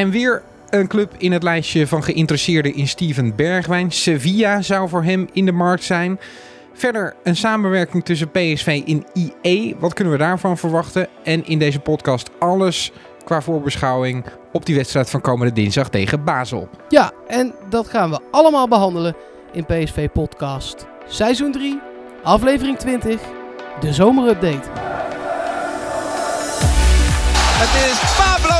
En weer een club in het lijstje van geïnteresseerden in Steven Bergwijn. Sevilla zou voor hem in de markt zijn. Verder een samenwerking tussen PSV in IE. Wat kunnen we daarvan verwachten? En in deze podcast alles qua voorbeschouwing op die wedstrijd van komende dinsdag tegen Basel. Ja, en dat gaan we allemaal behandelen in PSV Podcast Seizoen 3, aflevering 20, de zomerupdate. Het is Pablo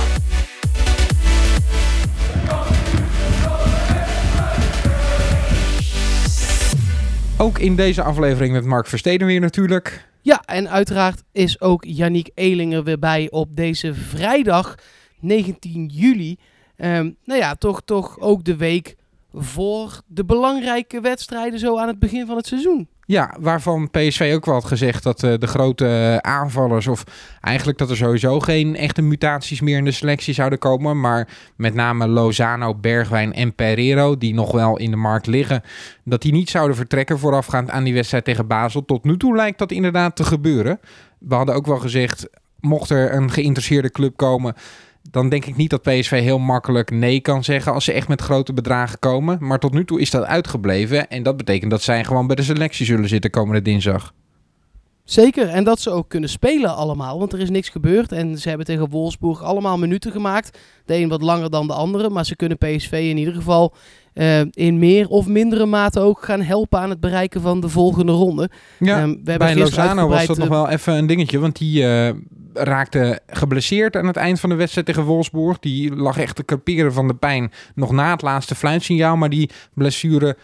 Ook in deze aflevering met Mark Versteden weer natuurlijk. Ja, en uiteraard is ook Yannick Elinger weer bij op deze vrijdag 19 juli. Ehm, nou ja, toch, toch ook de week voor de belangrijke wedstrijden zo aan het begin van het seizoen. Ja, waarvan PSV ook wel had gezegd dat uh, de grote uh, aanvallers, of eigenlijk dat er sowieso geen echte mutaties meer in de selectie zouden komen. Maar met name Lozano, Bergwijn en Pereiro, die nog wel in de markt liggen, dat die niet zouden vertrekken voorafgaand aan die wedstrijd tegen Basel. Tot nu toe lijkt dat inderdaad te gebeuren. We hadden ook wel gezegd, mocht er een geïnteresseerde club komen dan denk ik niet dat PSV heel makkelijk nee kan zeggen als ze echt met grote bedragen komen. Maar tot nu toe is dat uitgebleven. En dat betekent dat zij gewoon bij de selectie zullen zitten komende dinsdag. Zeker, en dat ze ook kunnen spelen allemaal, want er is niks gebeurd. En ze hebben tegen Wolfsburg allemaal minuten gemaakt. De een wat langer dan de andere, maar ze kunnen PSV in ieder geval uh, in meer of mindere mate ook gaan helpen aan het bereiken van de volgende ronde. Ja, um, we bij Lozano was dat nog wel even een dingetje, want die uh, raakte geblesseerd aan het eind van de wedstrijd tegen Wolfsburg. Die lag echt te kaperen van de pijn nog na het laatste fluitsignaal, maar die blessure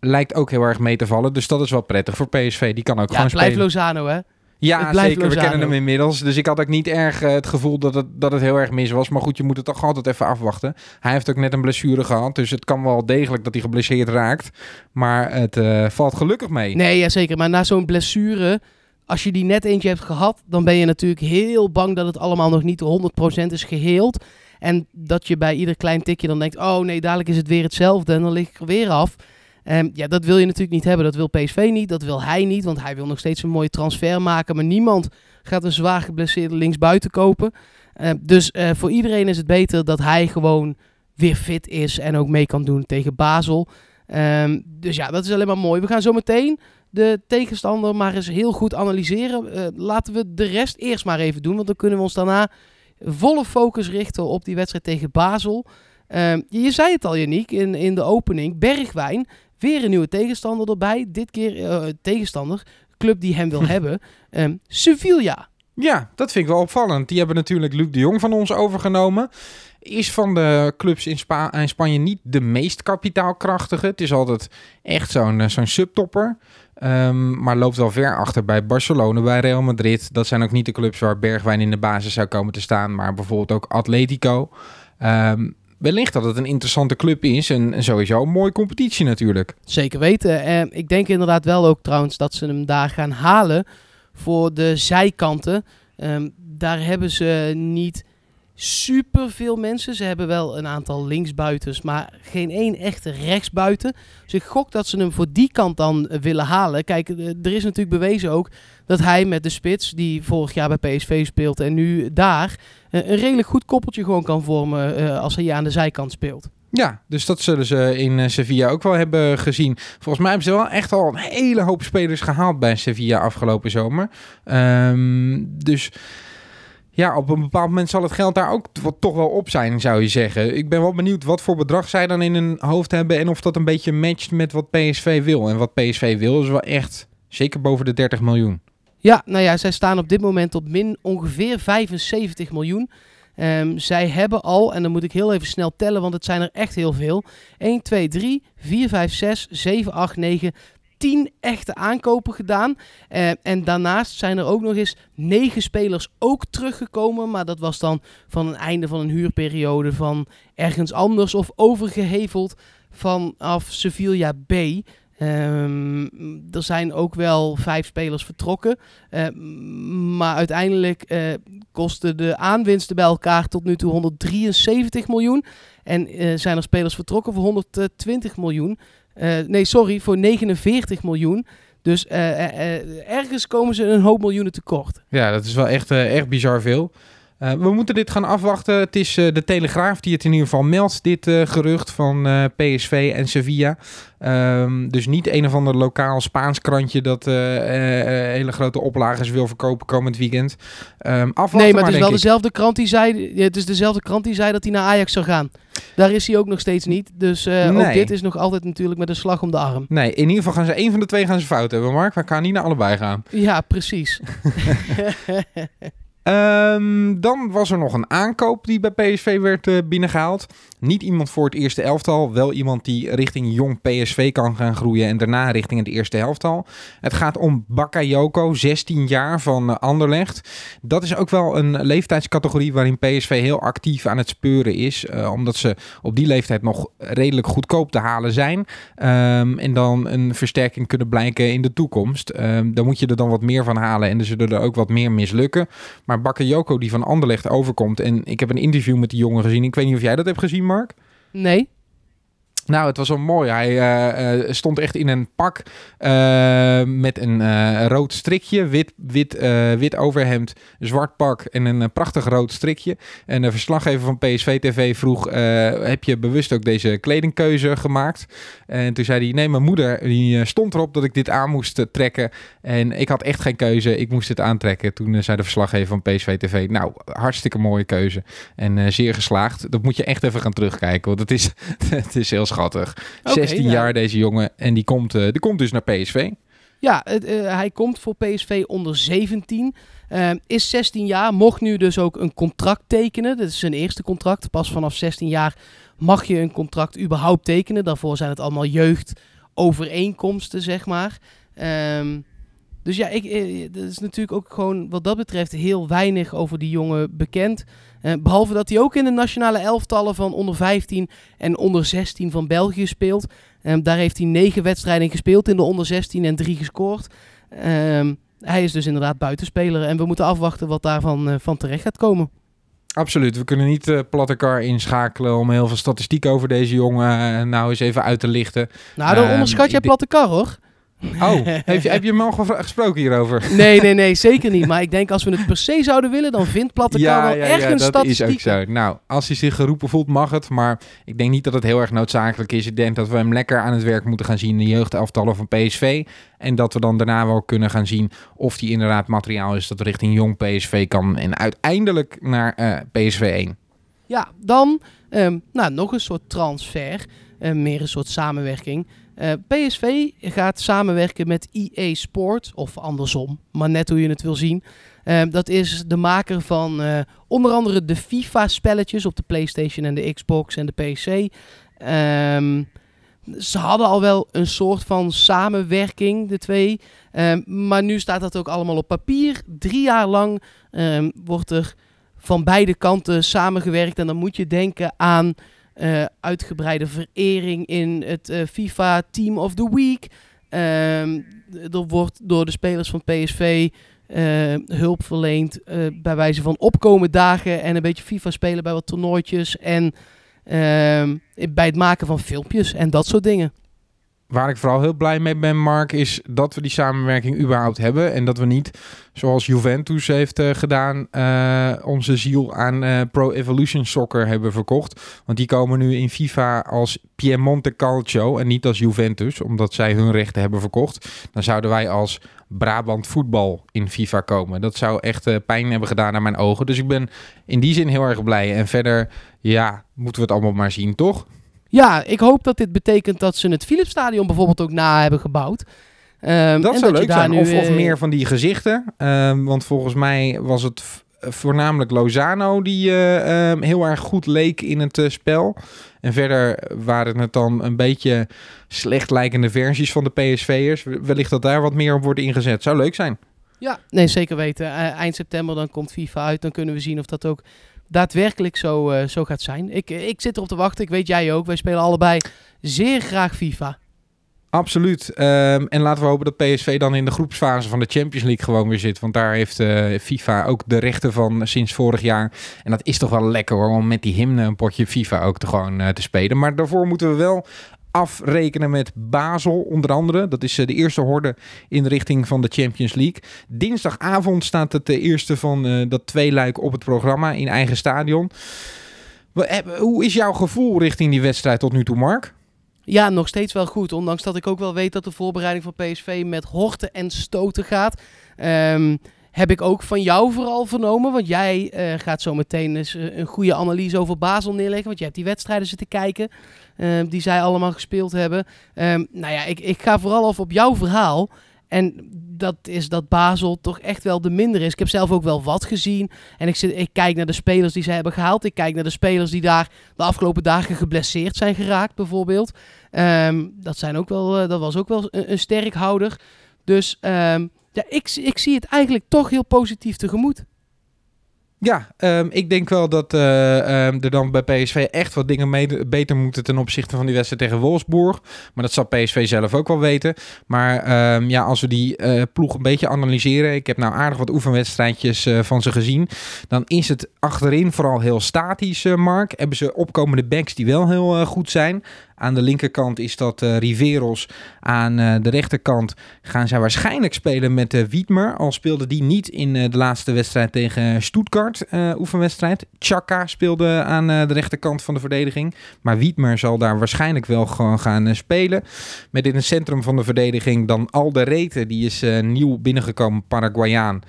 lijkt ook heel erg mee te vallen. Dus dat is wel prettig voor PSV. Die kan ook ja, gewoon spelen. blijft Lozano, hè? Ja, zeker. We kennen hem inmiddels. Dus ik had ook niet erg uh, het gevoel dat het, dat het heel erg mis was. Maar goed, je moet het toch altijd even afwachten. Hij heeft ook net een blessure gehad. Dus het kan wel degelijk dat hij geblesseerd raakt. Maar het uh, valt gelukkig mee. Nee, ja, zeker. Maar na zo'n blessure, als je die net eentje hebt gehad... dan ben je natuurlijk heel bang dat het allemaal nog niet 100% is geheeld. En dat je bij ieder klein tikje dan denkt... oh nee, dadelijk is het weer hetzelfde en dan lig ik er weer af... Um, ja, dat wil je natuurlijk niet hebben. Dat wil PSV niet, dat wil hij niet. Want hij wil nog steeds een mooie transfer maken. Maar niemand gaat een zwaar geblesseerde linksbuiten kopen. Uh, dus uh, voor iedereen is het beter dat hij gewoon weer fit is. En ook mee kan doen tegen Basel. Um, dus ja, dat is alleen maar mooi. We gaan zo meteen de tegenstander maar eens heel goed analyseren. Uh, laten we de rest eerst maar even doen. Want dan kunnen we ons daarna volle focus richten op die wedstrijd tegen Basel. Je zei het al, Janiek, in, in de opening. Bergwijn Weer een nieuwe tegenstander erbij. Dit keer uh, tegenstander, club die hem wil hebben. Um, Sevilla. Ja, dat vind ik wel opvallend. Die hebben natuurlijk Luc de Jong van ons overgenomen. Is van de clubs in, Spa in Spanje niet de meest kapitaalkrachtige. Het is altijd echt zo'n zo'n subtopper. Um, maar loopt wel ver achter bij Barcelona, bij Real Madrid. Dat zijn ook niet de clubs waar Bergwijn in de basis zou komen te staan. Maar bijvoorbeeld ook Atletico. Um, wellicht dat het een interessante club is en, sowieso een mooie competitie natuurlijk. Zeker weten. En ik denk inderdaad wel ook trouwens dat ze hem daar gaan halen voor de zijkanten. Um, daar hebben ze niet super veel mensen. Ze hebben wel een aantal linksbuitens, maar geen één echte rechtsbuiten. Dus ik gok dat ze hem voor die kant dan willen halen. Kijk, er is natuurlijk bewezen ook dat hij met de spits, die vorig jaar bij PSV speelt en nu daar, een redelijk goed koppeltje gewoon kan vormen als hij aan de zijkant speelt. Ja, dus dat zullen ze in Sevilla ook wel hebben gezien. Volgens mij hebben ze wel echt al een hele hoop spelers gehaald bij Sevilla afgelopen zomer. Um, dus ja, op een bepaald moment zal het geld daar ook toch wel op zijn, zou je zeggen. Ik ben wel benieuwd wat voor bedrag zij dan in hun hoofd hebben en of dat een beetje matcht met wat PSV wil. En wat PSV wil is wel echt zeker boven de 30 miljoen. Ja, nou ja, zij staan op dit moment op min ongeveer 75 miljoen. Um, zij hebben al, en dan moet ik heel even snel tellen, want het zijn er echt heel veel. 1, 2, 3, 4, 5, 6, 7, 8, 9, 10 echte aankopen gedaan. Uh, en daarnaast zijn er ook nog eens 9 spelers ook teruggekomen. Maar dat was dan van een einde van een huurperiode van ergens anders of overgeheveld vanaf Sevilla B. Ehm, er zijn ook wel vijf spelers vertrokken. Uh, maar uiteindelijk uh, kosten de aanwinsten bij elkaar tot nu toe 173 miljoen. En zijn er spelers vertrokken voor 120 miljoen. Nee, sorry, voor 49 miljoen. Dus ergens komen ze een hoop miljoenen tekort. Ja, dat is wel echt, echt bizar veel. Uh, we moeten dit gaan afwachten. Het is uh, de Telegraaf die het in ieder geval meldt, dit uh, gerucht van PSV en Sevilla. Um, dus niet een of ander lokaal Spaans krantje dat hele grote oplages wil verkopen komend weekend. Um, nee, maar het is wel dezelfde krant die zei. Het is dezelfde krant die zei dat hij naar Ajax zou gaan. Daar is hij ook nog steeds niet. Dus nee. ook dit is nog altijd natuurlijk met een slag om de arm. Nee, in ieder geval gaan ze één van de twee gaan ze fout hebben, Mark. We gaan niet naar allebei gaan. Ja, precies. Um, dan was er nog een aankoop die bij PSV werd uh, binnengehaald. Niet iemand voor het eerste elftal, wel iemand die richting jong PSV kan gaan groeien en daarna richting het eerste elftal. Het gaat om Bakayoko, 16 jaar van uh, Anderlecht. Dat is ook wel een leeftijdscategorie waarin PSV heel actief aan het speuren is, uh, omdat ze op die leeftijd nog redelijk goedkoop te halen zijn. Um, en dan een versterking kunnen blijken in de toekomst. Um, dan moet je er dan wat meer van halen en er zullen er ook wat meer mislukken. Maar Bakayoko die van Anderlecht overkomt. En ik heb een interview met die jongen gezien. Ik weet niet of jij dat hebt gezien, Mark. Nee. Nou, het was wel mooi. Hij uh, uh, stond echt in een pak uh, met een rood strikje, wit, wit, wit overhemd, zwart pak en een prachtig rood strikje. En de verslaggever van PSV TV vroeg, heb je bewust ook deze kledingkeuze gemaakt? En toen zei hij, nee, mijn moeder die stond erop dat ik dit aan moest trekken. En ik had echt geen keuze, ik moest het aantrekken. Toen zei de verslaggever van PSV TV, nou, hartstikke mooie keuze. En zeer geslaagd. Dat moet je echt even gaan terugkijken, want het is, het is heel schattig. 16 jaar deze jongen en die komt, uh, die komt dus naar PSV. Ja, uh, hij komt voor PSV onder 17. Uh, is 16 jaar, mocht nu dus ook een contract tekenen. Dat is zijn eerste contract. Pas vanaf 16 jaar mag je een contract überhaupt tekenen. Daarvoor zijn het allemaal jeugdovereenkomsten, zeg maar. Um, dus ja, ik, er is natuurlijk ook gewoon wat dat betreft heel weinig over die jongen bekend. Uh, behalve dat hij ook in de nationale elftallen van onder 15 en onder 16 van België speelt. Um, daar heeft hij negen wedstrijden gespeeld in de onder 16 en drie gescoord. Um, hij is dus inderdaad buitenspeler en we moeten afwachten wat daarvan uh, van terecht gaat komen. Absoluut. We kunnen niet uh, Plattekar inschakelen om heel veel statistiek over deze jongen nou eens even uit te lichten. Nou, dan onderschat jij Plattekar hoor. Oh, heb je, heb je hem al gesproken hierover? Nee, nee, nee, zeker niet. Maar ik denk als we het per se zouden willen, dan vindt Platte ja, wel ja, echt ja, een dat is ook zo. Nou, als hij zich geroepen voelt, mag het. Maar ik denk niet dat het heel erg noodzakelijk is. Ik denk dat we hem lekker aan het werk moeten gaan zien in de jeugdelftallen van PSV. En dat we dan daarna wel kunnen gaan zien of hij inderdaad materiaal is dat richting jong PSV kan. En uiteindelijk naar uh, eh, PSV 1. Ja, dan um, nou, nog een soort transfer. Uh, meer een soort samenwerking. Eh, PSV gaat samenwerken met EA Sport, of andersom, maar net hoe je het wil zien. Uh, dat is de maker van uh, onder andere de FIFA-spelletjes op de PlayStation en de Xbox en de PC. Ehm, ze hadden al wel een soort van samenwerking, de twee. Um, maar nu staat dat ook allemaal op papier. Drie jaar lang um, wordt er van beide kanten samengewerkt. En dan moet je denken aan uh, uitgebreide verering in het uh, FIFA Team of the Week. Um, er wordt door de spelers van PSV eh, hulp verleend bij wijze van opkomen dagen en een beetje FIFA spelen bij wat toernooitjes en ehm, bij het maken van filmpjes en dat soort dingen waar ik vooral heel blij mee ben, Mark, is dat we die samenwerking überhaupt hebben. En dat we niet, zoals Juventus heeft uh, gedaan, uh, onze ziel aan uh, Pro Evolution Soccer hebben verkocht. Want die komen nu in FIFA als Piemonte Calcio en niet als Juventus, omdat zij hun rechten hebben verkocht. Dan zouden wij als Brabant voetbal in FIFA komen. Dat zou echt pijn hebben gedaan aan mijn ogen. Dus ik ben in die zin heel erg blij. En verder, ja, moeten we het allemaal maar zien, toch? Ja, ik hoop dat dit betekent dat ze het Philipsstadion bijvoorbeeld ook na hebben gebouwd. Um, dat zou leuk zijn. of, of, eh, meer van die gezichten. Um, want volgens mij was het voornamelijk Lozano die uh, um, heel erg goed leek in het uh, spel. En verder waren het dan een beetje slecht lijkende versies van de PSV'ers. Wellicht dat daar wat meer op wordt ingezet. Zou leuk zijn. Ja, nee, zeker weten. eind september dan komt FIFA uit. Dan kunnen we zien of dat ook daadwerkelijk zo, uh, zo gaat zijn. Ik, ik zit erop te wachten. Ik weet jij ook. Wij spelen allebei zeer graag FIFA. Absoluut. Ehm, en laten we hopen dat PSV dan in de groepsfase van de Champions League gewoon weer zit. Want daar heeft uh, FIFA ook de rechten van sinds vorig jaar. En dat is toch wel lekker hoor, om met die hymne een potje FIFA ook te gewoon uh, te spelen. Maar daarvoor moeten we wel afrekenen met Basel, onder andere. Dat is uh, de eerste horde in de richting van de Champions League. Dinsdagavond staat het de eerste van dat tweeluik op het programma in eigen stadion. Hoe is jouw gevoel richting die wedstrijd tot nu toe, Mark? Ja, nog steeds wel goed. Ondanks dat ik ook wel weet dat de voorbereiding van PSV met horten en stoten gaat. Um, heb ik ook van jou vooral vernomen. Want jij uh, gaat zo meteen eens uh, een goede analyse over Basel neerleggen. Want je hebt die wedstrijden zitten kijken. Uh, die zij allemaal gespeeld hebben. Um, nou ja, ik, ik ga vooral af op jouw verhaal. En dat is dat Basel toch echt wel de minder is. Ik heb zelf ook wel wat gezien. En ik, zit, ik kijk naar de spelers die ze hebben gehaald. Ik kijk naar de spelers die daar de afgelopen dagen geblesseerd zijn geraakt, bijvoorbeeld. Um, dat, zijn ook wel, dat was ook wel een, een sterkhouder. Dus um, ja, ik, ik zie het eigenlijk toch heel positief tegemoet. Ja, um, ik denk wel dat uh, um, er dan bij PSV echt wat dingen beter moeten ten opzichte van die wedstrijd tegen Wolfsburg. Maar dat zal PSV zelf ook wel weten. Maar um, ja, als we die uh, ploeg een beetje analyseren. Ik heb nou aardig wat oefenwedstrijdjes uh, van ze gezien. Dan is het achterin vooral heel statisch, Mark. Hebben ze opkomende backs die wel heel goed zijn. Aan de linkerkant is dat uh, Riveros. Aan uh, de rechterkant gaan zij waarschijnlijk spelen met uh, Wiedmer. Al speelde die niet in de laatste wedstrijd tegen Stuttgart, oefenwedstrijd. Chaka speelde aan de rechterkant van de verdediging. Maar Wiedmer zal daar waarschijnlijk wel gewoon gaan spelen. Met in het centrum van de verdediging dan Alderete. Die is nieuw binnengekomen, Paraguayaan.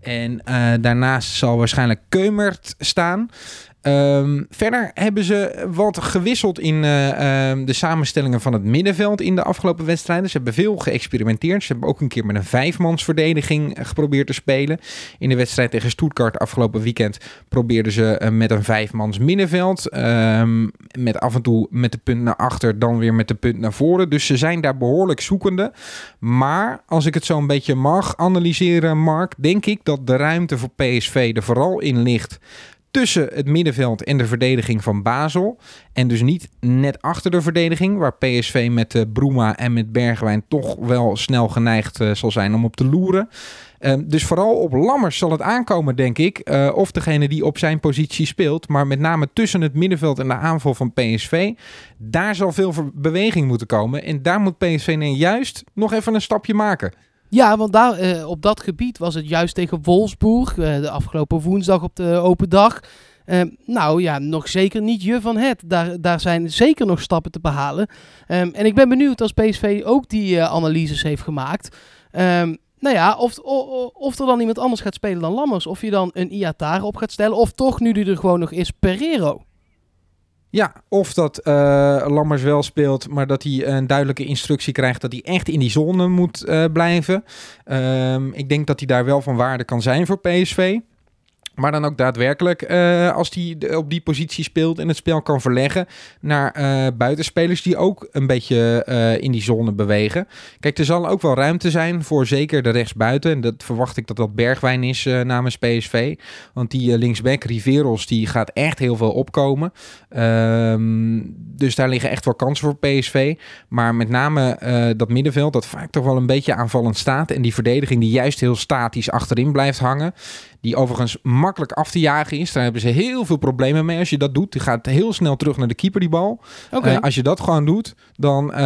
En daarnaast zal waarschijnlijk Keumert staan. Um, verder hebben ze wat gewisseld in uh, um, de samenstellingen van het middenveld in de afgelopen wedstrijden. Ze hebben veel geëxperimenteerd. Ze hebben ook een keer met een vijfmansverdediging geprobeerd te spelen. In de wedstrijd tegen Stuttgart afgelopen weekend probeerden ze uh, met een vijfmans middenveld. Um, met af en toe met de punt naar achter, dan weer met de punt naar voren. Dus ze zijn daar behoorlijk zoekende. Maar als ik het zo een beetje mag analyseren, Mark, denk ik dat de ruimte voor PSV er vooral in ligt tussen het middenveld en de verdediging van Basel. En dus niet net achter de verdediging, waar PSV met uh, Bruma en met Bergwijn toch wel snel geneigd uh, zal zijn om op te loeren. Uh, dus vooral op Lammers zal het aankomen, denk ik. Uh, of degene die op zijn positie speelt. Maar met name tussen het middenveld en de aanval van PSV. Daar zal veel beweging moeten komen. En daar moet PSV nu juist nog even een stapje maken. Ja, want daar, uh, op dat gebied was het juist tegen Wolfsburg, uh, de afgelopen woensdag op de open dag. Uh, nou ja, nog zeker niet je van het. Daar, daar zijn zeker nog stappen te behalen. Um, en ik ben benieuwd als PSV ook die analyses heeft gemaakt. Um, nou ja, of, of, of, er dan iemand anders gaat spelen dan Lammers. Of je dan een Iatare op gaat stellen. Of toch, nu die er gewoon nog is, Pereiro. Ja, of dat uh, Lammers wel speelt, maar dat hij een duidelijke instructie krijgt dat hij echt in die zone moet uh, blijven. Um, ik denk dat hij daar wel van waarde kan zijn voor PSV. Maar dan ook daadwerkelijk, uh, als hij op die positie speelt en het spel kan verleggen naar uh, buitenspelers die ook een beetje uh, in die zone bewegen. Kijk, er zal ook wel ruimte zijn voor zeker de rechtsbuiten. En dat verwacht ik dat dat Bergwijn is namens PSV. Want die linksback, Riveros, die gaat echt heel veel opkomen. Um, dus daar liggen echt wel kansen voor PSV. Maar met name dat middenveld, dat vaak toch wel een beetje aanvallend staat. En die verdediging die juist heel statisch achterin blijft hangen. Die overigens makkelijk af te jagen is. Daar hebben ze heel veel problemen mee als je dat doet. Die gaat heel snel terug naar de keeper, die bal. Okay. Uh, als je dat gewoon doet, dan uh,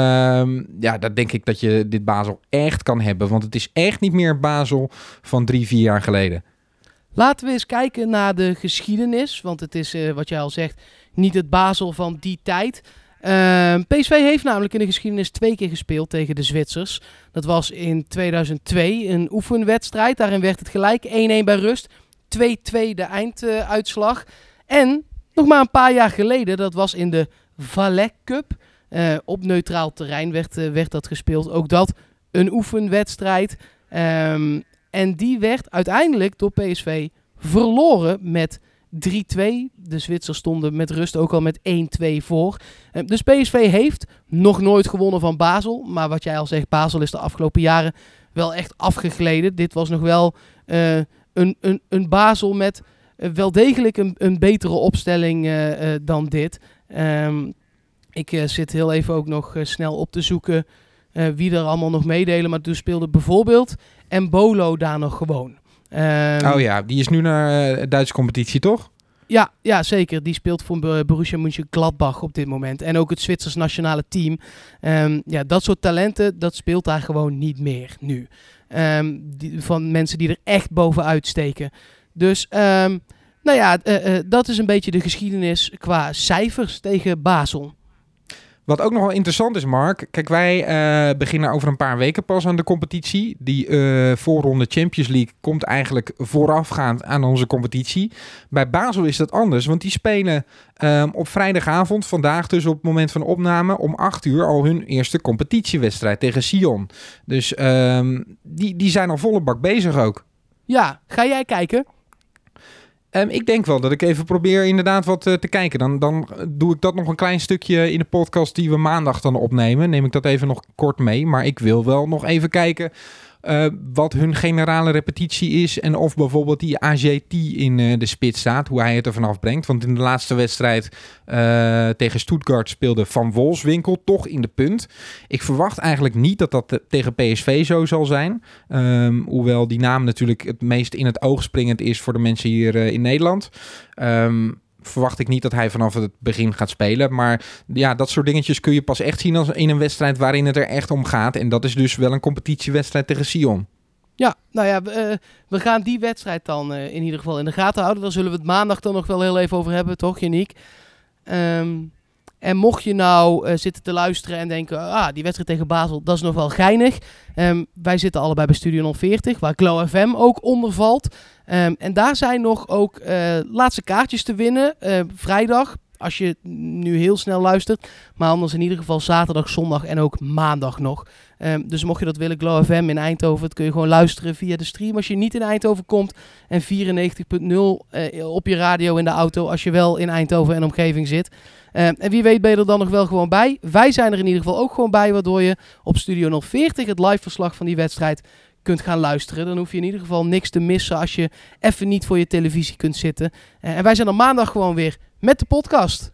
ja, dan denk ik dat je dit Basel echt kan hebben. Want het is echt niet meer Basel van drie, vier jaar geleden. Laten we eens kijken naar de geschiedenis. Want het is, uh, wat jij al zegt, niet het Basel van die tijd. Uh, PSV heeft namelijk in de geschiedenis twee keer gespeeld tegen de Zwitsers. Dat was in 2002 een oefenwedstrijd. Daarin werd het gelijk 1-1 bij rust. 2-2 de einduitslag. En nog maar een paar jaar geleden, dat was in de Valais Cup. Uh, op neutraal terrein werd, uh, werd dat gespeeld. Ook dat een oefenwedstrijd. Um, en die werd uiteindelijk door PSV verloren met 3-2. De Zwitsers stonden met rust ook al met 1-2 voor. Dus PSV heeft nog nooit gewonnen van Basel. Maar wat jij al zegt, Basel is de afgelopen jaren wel echt afgegleden. Dit was nog wel uh, een, een, een Basel met uh, wel degelijk een, een betere opstelling dan dit. Um, ik zit heel even ook nog snel op te zoeken eh, wie er allemaal nog meedelen. Maar toen speelde bijvoorbeeld Embolo daar nog gewoon. Ehm, oh ja, die is nu naar uh, Duitse competitie, toch? Ja, ja, zeker. Die speelt voor Borussia Mönchengladbach op dit moment. En ook het Zwitsers nationale team. Um, ja, dat soort talenten, dat speelt daar gewoon niet meer nu. Um, die, van mensen die er echt bovenuit steken. Dus, um, nou ja, uh, uh, dat is een beetje de geschiedenis qua cijfers tegen Basel. Wat ook nog wel interessant is, Mark. Kijk, wij uh, beginnen over een paar weken pas aan de competitie. Die uh, voorronde Champions League komt eigenlijk voorafgaand aan onze competitie. Bij Basel is dat anders, want die spelen um, op vrijdagavond, vandaag dus op het moment van opname, om 8 uur al hun eerste competitiewedstrijd tegen Sion. Dus um, die, die zijn al volle bak bezig ook. Ja, ga jij kijken? Um, ik denk wel dat ik even probeer inderdaad wat uh, te kijken. Dan, dan doe ik dat nog een klein stukje in de podcast die we maandag dan opnemen. Neem ik dat even nog kort mee. Maar ik wil wel nog even kijken uh, wat hun generale repetitie is. En of bijvoorbeeld die AGT in uh, de spits staat. Hoe hij het er vanaf brengt. Want in de laatste wedstrijd uh, tegen Stuttgart speelde Van Wolfswinkel toch in de punt. Ik verwacht eigenlijk niet dat dat tegen PSV zo zal zijn. Um, hoewel die naam natuurlijk het meest in het oog springend is voor de mensen hier in Nederland. Um, verwacht ik niet dat hij vanaf het begin gaat spelen. Maar ja, dat soort dingetjes kun je pas echt zien als in een wedstrijd waarin het er echt om gaat. En dat is dus wel een competitiewedstrijd tegen Sion. Ja, nou ja, we, we gaan die wedstrijd dan uh, in ieder geval in de gaten houden. Daar zullen we het maandag dan nog wel heel even over hebben, toch, Janiek? Um, en mocht je nou uh, zitten te luisteren en denken, ah, die wedstrijd tegen Basel, dat is nog wel geinig. Um, wij zitten allebei bij Studio 040, waar Glow FM ook onder valt. Um, en daar zijn nog ook uh, laatste kaartjes te winnen. Uh, vrijdag, als je nu heel snel luistert. Maar anders in ieder geval zaterdag, zondag en ook maandag nog. Um, dus mocht je dat willen, Glow FM in Eindhoven, dat kun je gewoon luisteren via de stream. Als je niet in Eindhoven komt en 94.0 uh, op je radio in de auto als je wel in Eindhoven en omgeving zit. Um, en wie weet ben je er dan nog wel gewoon bij. Wij zijn er in ieder geval ook gewoon bij, waardoor je op Studio 040 het live verslag van die wedstrijd kunt gaan luisteren. Dan hoef je in ieder geval niks te missen als je even niet voor je televisie kunt zitten. Uh, en wij zijn er maandag gewoon weer met de podcast.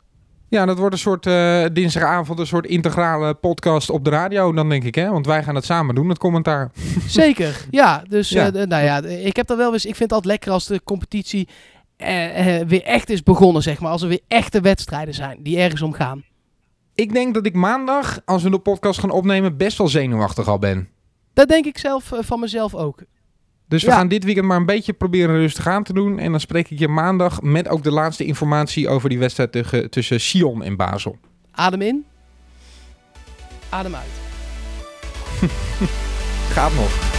Ja, dat wordt een soort uh, dinsdagavond, een soort integrale podcast op de radio, dan denk ik, hè? Want wij gaan het samen doen, het commentaar. Zeker, ja. Dus ja. Uh, nou ja, ik heb dat wel eens. Ik vind het altijd lekker als de competitie uh, weer echt is begonnen, zeg maar. Als er weer echte wedstrijden zijn die ergens om gaan. Ik denk dat ik maandag, als we de podcast gaan opnemen, best wel zenuwachtig al ben. Dat denk ik zelf van mezelf ook. Dus we ja. gaan dit weekend maar een beetje proberen rustig aan te doen. En dan spreek ik je maandag met ook de laatste informatie over die wedstrijd tussen, tussen Sion en Basel. Adem in. Adem uit. Gaat nog.